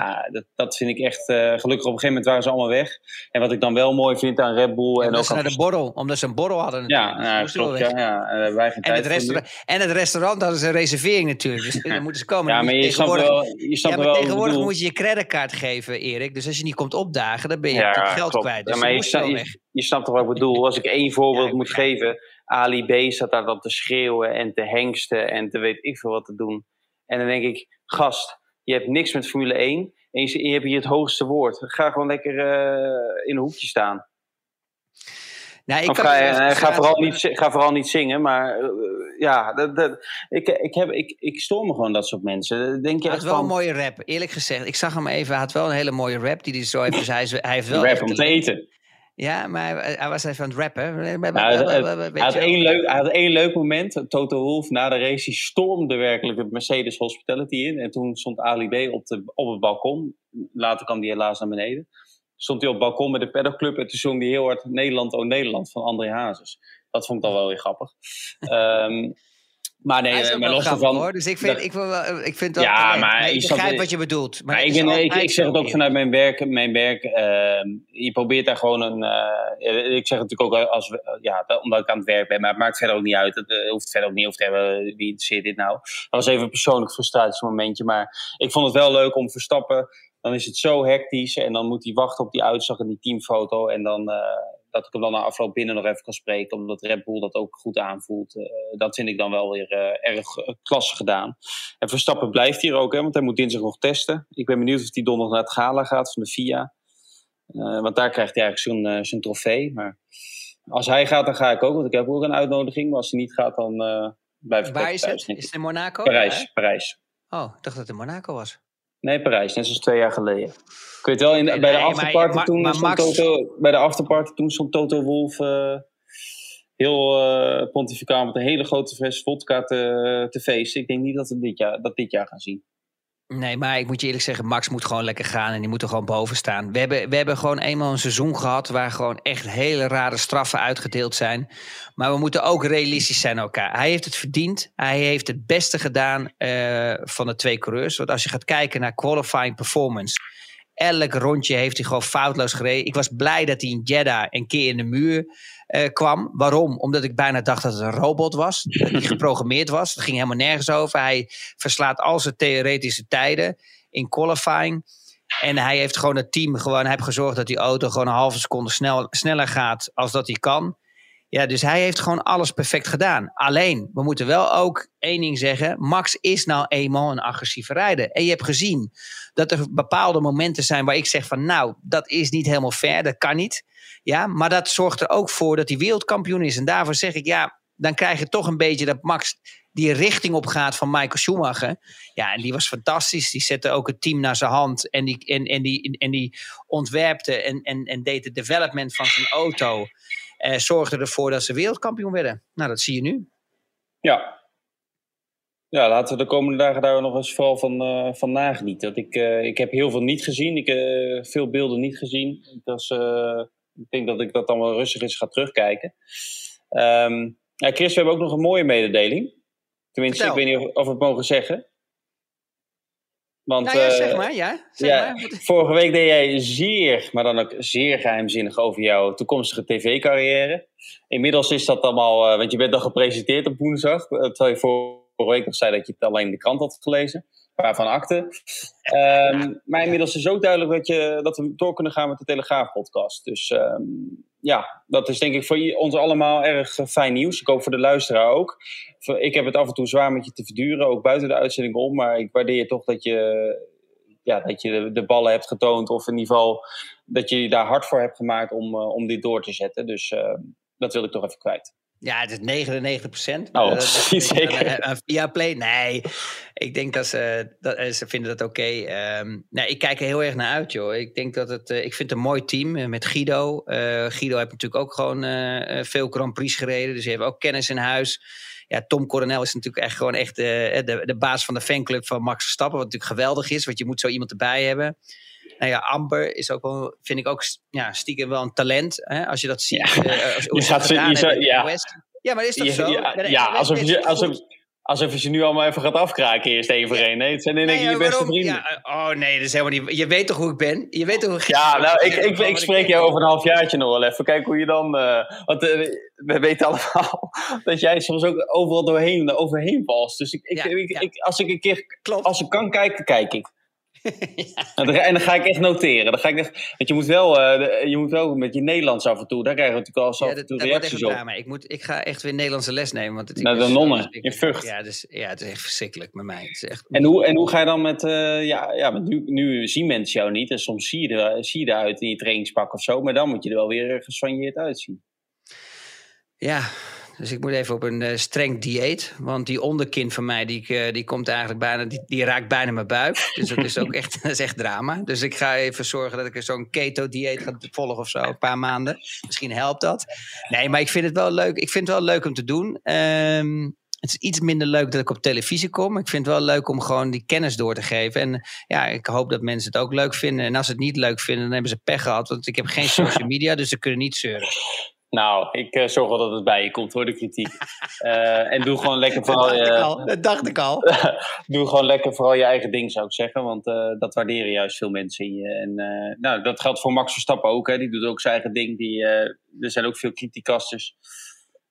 Ja, dat, dat vind ik echt, eh, gelukkig op een gegeven moment waren ze allemaal weg. En wat ik dan wel mooi vind aan Red Bull en omdat ook ze naar de borrel, omdat ze een borrel hadden ja, nou, klopt. Ja, ja. En wij geen En het, tijd restaurant, en het restaurant hadden ze een reservering natuurlijk. Dus dan moeten ze komen. Ja, maar je snapt wel, je snapt ja, maar wel tegenwoordig moet je je creditcard geven, Erik. Dus als je niet komt opdagen, dan ben je Ja, geld klopt. kwijt. Ja, Dus maar je je, sna- snapt toch wat ik bedoel? Als ik één voorbeeld Ja, ik moet geven. Ali B staat daar dan te schreeuwen en te hengsten en te weet ik veel wat te doen. En dan denk ik, gast, je hebt niks met Formule 1 en je, je hebt hier het hoogste woord. Ga gewoon lekker eh, in een hoekje staan. Nou, ik ga, je- eh, ga, vooral niet, ga vooral niet zingen, maar eh, ja, dat, dat, ik, ik, heb, ik, ik stoor me gewoon dat soort mensen. Denk je Hij had wel van, een mooie rap, eerlijk gezegd. Ik zag hem even, hij had wel een hele mooie rap die hij zo heeft. Dus hij, heeft wel rap om te eten. Ja, maar hij, was even aan het rappen. Nou, het- hij, had één leuk, hij had één leuk moment. Toto Wolff na de race die stormde werkelijk het Mercedes Hospitality in. En toen stond Ali B op, de, op het balkon. Later kwam hij helaas naar beneden. Stond hij op het balkon met de paddockclub. En toen zong hij heel hard Nederland, oh Nederland van André Hazes. Dat vond ik dan wel weer grappig. (laughs) Ehm, maar nee, ook maar wel los ervan... hoor. Dus ik vind, dat- ik, wil wel, ik vind dat Ja, maar je ik begrijp wat je bedoelt. Maar ik, ben, ik, zeg het ook in. vanuit mijn werk. Mijn werk ehm, je probeert daar gewoon een. eh, ik zeg het natuurlijk ook als, ja, omdat ik aan het werk ben, maar het maakt verder ook niet uit. Het eh, hoeft verder ook niet over te hebben. Wie interesseert dit nou? Dat was even een persoonlijk frustratiemomentje. Maar ik vond het wel leuk om Verstappen. Dan is het zo hectisch en dan moet hij wachten op die uitslag en die teamfoto. En dan. eh, dat ik hem dan na afloop binnen nog even kan spreken, omdat Red Bull dat ook goed aanvoelt. Eh, dat vind ik dan wel weer eh, erg eh, klasse gedaan. En Verstappen blijft hier ook, hè, want hij moet dinsdag nog testen. Ik ben benieuwd of hij donderdag naar het gala gaat van de FIA. Want daar krijgt hij eigenlijk zijn, zijn trofee. Maar als hij gaat, dan ga ik ook, want ik heb ook een uitnodiging. Maar als hij niet gaat, dan blijf ik Waar is thuis, het? Is het in Monaco? Parijs, Ja, Parijs. Oh, ik dacht dat het in Monaco was. Nee, Parijs, net zoals twee jaar geleden. Ik weet wel, in, Nee, bij, de afterparty maar- toen maar stond Max- Toto, bij de afterparty toen stond Toto Wolf eh, heel eh pontificaal met een hele grote fles vodka te, te feesten. Ik denk niet dat we dit jaar, dat dit jaar gaan zien. Nee, maar ik moet je eerlijk zeggen, Max moet gewoon lekker gaan en die moet er gewoon boven staan. We hebben, we hebben gewoon eenmaal een seizoen gehad waar gewoon echt hele rare straffen uitgedeeld zijn. Maar we moeten ook realistisch zijn elkaar. Hij heeft het verdiend. Hij heeft het beste gedaan eh, van de twee coureurs. Want als je gaat kijken naar qualifying performance. Elk rondje heeft hij gewoon foutloos gereden. Ik was blij dat hij in Jeddah een keer in de muur eh, kwam. Waarom? Omdat ik bijna dacht dat het een robot was. Dat hij (laughs) geprogrammeerd was. Het ging helemaal nergens over. Hij verslaat al zijn theoretische tijden in qualifying. En hij heeft gewoon het team gewoon hij heeft gezorgd dat die auto gewoon een halve seconde snel, sneller gaat als dat hij kan. Ja, dus hij heeft gewoon alles perfect gedaan. Alleen, we moeten wel ook één ding zeggen. Max is nou eenmaal een agressieve rijder. En je hebt gezien dat er bepaalde momenten zijn waar ik zeg van... nou, dat is niet helemaal fair, dat kan niet. Ja, maar dat zorgt er ook voor dat hij wereldkampioen is. En daarvoor zeg ik, ja, dan krijg je toch een beetje dat Max die richting op gaat van Michael Schumacher. Ja, en die was fantastisch. Die zette ook het team naar zijn hand. En die, en, en die, en die ontwerpte en, en, en deed het development van zijn auto. Eh, zorgde ervoor dat ze wereldkampioen werden. Nou, dat zie je nu. Ja. Ja, laten we de komende dagen daar nog eens vooral van, eh, van nagenieten. Want ik, eh, ik heb heel veel niet gezien. Ik heb veel beelden niet gezien. Eh, ik denk dat ik dat dan wel rustig eens ga terugkijken. Ehm ja, Chris, we hebben ook nog een mooie mededeling. Tenminste, Vertel. ik weet niet of, of we het mogen zeggen. Want, Nou ja, eh, zeg maar, ja. Zeg ja, maar. vorige week deed jij zeer, maar dan ook zeer geheimzinnig over jouw toekomstige tv-carrière. Inmiddels is dat allemaal, eh, want je bent al gepresenteerd op woensdag. eh, Terwijl je vorige week nog zei dat je het alleen in de krant had gelezen. Waarvan akte. Ehm, maar inmiddels is ook duidelijk dat, je, dat we door kunnen gaan met de Telegraaf-podcast. Dus ehm, ja, dat is denk ik voor ons allemaal erg eh, fijn nieuws. Ik hoop voor de luisteraar ook. Ik heb het af en toe zwaar met je te verduren, ook buiten de uitzending om. Maar ik waardeer toch dat je, ja, dat je de, de ballen hebt getoond. Of in ieder geval dat je je daar hard voor hebt gemaakt om, eh, om dit door te zetten. Dus eh, dat wil ik toch even kwijt. Ja, het is 99 procent. Oh, (laughs) zeker. Via Play, nee. Ik denk dat ze, dat, eh, ze vinden dat oké. Ehm, nou, ik kijk er heel erg naar uit, joh. Ik denk dat het, eh, ik vind het een mooi team eh, met Guido. Eh, Guido heeft natuurlijk ook gewoon eh, eh, veel Grand Prix gereden, dus hij heeft ook kennis in huis. Ja, Tom Coronel is natuurlijk echt gewoon echt eh, de, de baas van de fanclub van Max Verstappen, wat natuurlijk geweldig is, want je moet zo iemand erbij hebben. Nou ja, Amber is ook wel, vind ik ook ja, stiekem wel een talent. Hè? Als je dat ziet. Ja. als, hoe Je ze gaat het ze- gedaan je zou- hebben in ja. de West. Ja, maar is dat zo? ja, ja, alsof je, alsof, je ze nu allemaal even gaat afkraken eerst één voor één. Nee, het zijn in één keer je beste vrienden. Ja, eh, oh nee, dat is helemaal niet. Je weet toch hoe ik ben? Je weet toch hoe Ja, nou, ik, ik, ik, spreek jou over een halfjaartje nog wel even. Kijk hoe je dan... eh, want we weten allemaal (laughs) dat jij soms ook overal doorheen, overheen valt. Dus ik, ik, Ja, ik, ja. ik- als ik een keer... Klopt. Als ik kan kijken, kijk ik. (laughs) En, dan, en dan ga ik echt noteren. Dan ga ik echt, want je moet, wel, eh, je moet wel met je Nederlands af en toe. Daar krijgen we natuurlijk al zo Ja, dat, toe reacties op. drama. Ik, moet, ik ga echt weer Nederlandse les nemen. Want het Naar de nonnen, in Vught. Ja, dus, ja, het is echt verschrikkelijk met mij. Het is echt, En hoe, en hoe ga je dan met... eh, ja, ja, nu, nu zien mensen jou niet. En soms zie je, er, zie je eruit in je trainingspak of zo. Maar dan moet je er wel weer gesoigneerd uitzien. Ja, Dus ik moet even op een eh, streng dieet. Want die onderkin van mij, die, eh, die komt eigenlijk bijna, die, die raakt bijna mijn buik. Dus dat is ook (laughs) echt, dat is echt drama. Dus ik ga even zorgen dat ik zo'n keto-dieet ga volgen of zo. Een paar maanden. Misschien helpt dat. Nee, maar ik vind het wel leuk. Ik vind het wel leuk om te doen. Ehm, het is iets minder leuk dat ik op televisie kom. Ik vind het wel leuk om gewoon die kennis door te geven. En ja, ik hoop dat mensen het ook leuk vinden. En als ze het niet leuk vinden, dan hebben ze pech gehad. Want ik heb geen (laughs) social media, dus ze kunnen niet zeuren. Nou, ik eh, zorg wel dat het bij je komt hoor, de kritiek. (laughs) Eh, en doe gewoon lekker Dat vooral dacht, ik je, al, dat dacht ik al. (laughs) doe gewoon lekker vooral je eigen ding, zou ik zeggen. Want eh, dat waarderen juist veel mensen in je. En nou, dat geldt voor Max Verstappen ook. Hè. Die doet ook zijn eigen ding. Die, er zijn ook veel criticasters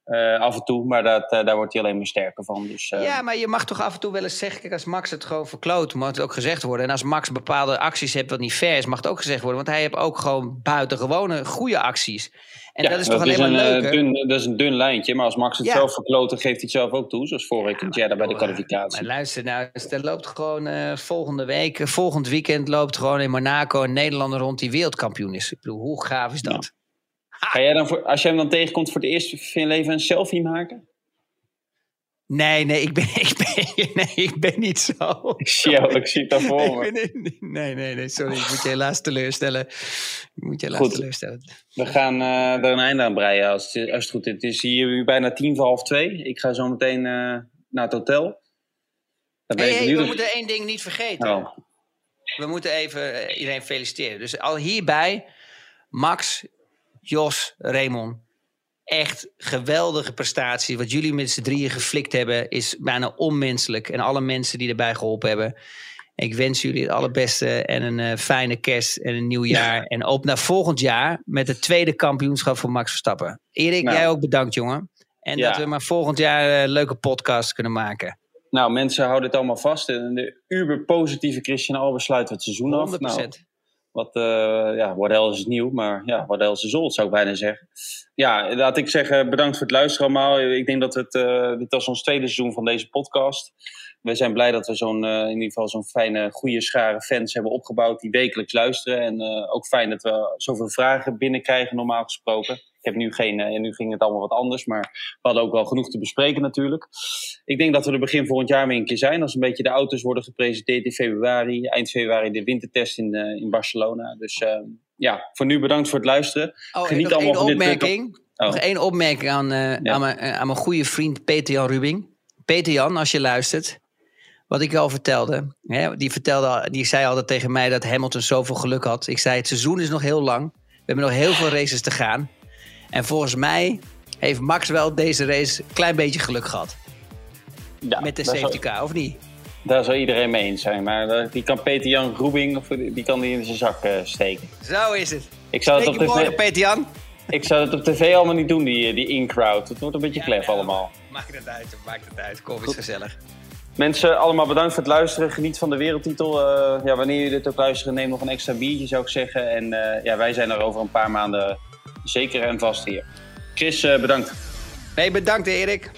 eh, af en toe. Maar dat, eh, daar wordt hij alleen maar sterker van. Dus, eh, Ja, maar je mag toch af en toe wel eens zeggen... Kijk, als Max het gewoon verkloot, mag het ook gezegd worden. En als Max bepaalde acties heeft wat niet fair is... mag het ook gezegd worden. Want hij heeft ook gewoon buitengewone goede acties. En ja, dat is toch alleen een, maar dun, dat is een dun lijntje. Maar als Max het Ja. zelf verkloot, dan geeft hij het zelf ook toe. Zoals vorige in Jeddah bij de Maar kwalificatie. luister nou, er loopt gewoon volgende week, volgend weekend loopt gewoon in Monaco een Nederlander rond die wereldkampioen is. Ik bedoel, hoe gaaf is dat? Ga jij dan voor, als jij hem dan tegenkomt voor het eerst in je leven een selfie maken? Nee, nee, ik ben, (laughs) ik ben, nee, ik ben niet zo. Ik zie, jou, ik zie het daar voor (laughs) me. Ik ben- nee, nee, nee, sorry. Ik moet je helaas teleurstellen. Ik moet je helaas Goed. teleurstellen. We gaan eh er een einde aan breien als het, als het goed is. Het is hier bijna tien voor half twee. Ik ga zo meteen eh, naar het hotel. Hey, we moeten één ding niet vergeten. Oh, We moeten even iedereen feliciteren. Dus al hierbij, Max, Jos, Raymond. Echt geweldige prestatie. Wat jullie met z'n drieën geflikt hebben, is bijna onmenselijk. En alle mensen die erbij geholpen hebben. Ik wens jullie het allerbeste en een eh, fijne kerst en een nieuw jaar. En ook naar volgend jaar met het tweede kampioenschap voor Max Verstappen. Erik, Nou. jij ook bedankt, jongen. En Ja. dat we maar volgend jaar een leuke podcast kunnen maken. Nou, mensen houden het allemaal vast. En de uber positieve Christian Albers sluit het seizoen af. 100%. Nou, wat, eh ja, what is nieuw, maar ja, what else is old, zou ik bijna zeggen. Ja, laat ik zeggen, bedankt voor het luisteren allemaal. Ik denk dat het, eh, dit was ons tweede seizoen van deze podcast. We zijn blij dat we zo'n, eh, in ieder geval zo'n fijne, goede schare fans hebben opgebouwd die wekelijks luisteren. En eh, ook fijn dat we zoveel vragen binnenkrijgen, normaal gesproken. Ik heb nu geen, eh, nu ging het allemaal wat anders, maar we hadden ook wel genoeg te bespreken natuurlijk. Ik denk dat we er begin volgend jaar weer een keer zijn. Als een beetje de auto's worden gepresenteerd in februari. Eind februari de wintertest in, in Barcelona. Dus eh, ja, voor nu bedankt voor het luisteren. Oh, Geniet nog allemaal één van dit, opmerking. Oh. Nog één opmerking aan, Ja. aan, mijn, aan mijn goede vriend Peter-Jan Rubing. Peter-Jan, als je luistert. Wat ik al vertelde. Hè, die, vertelde die zei altijd tegen mij dat Hamilton zoveel geluk had. Ik zei, het seizoen is nog heel lang. We hebben nog heel veel races te gaan. En volgens mij heeft Max wel deze race een klein beetje geluk gehad. Ja, Met de safety car, of niet? Daar zou iedereen mee eens zijn. Maar eh, die kan Peter-Jan Roebing, of die kan die in zijn zak eh, steken. Zo is het. Ik zou, het op morgen, tv, Peter-Jan. ik zou het op tv allemaal niet doen, die, die in-crowd. Het wordt een beetje klef allemaal. Maakt het uit, maakt het uit. Kom, is gezellig. Mensen, allemaal bedankt voor het luisteren. Geniet van de wereldtitel. Eh, ja, wanneer jullie dit ook luisteren, neem nog een extra biertje, zou ik zeggen. En eh, ja, wij zijn er over een paar maanden zeker en vast hier. Chris, eh, bedankt. Nee, bedankt Erik.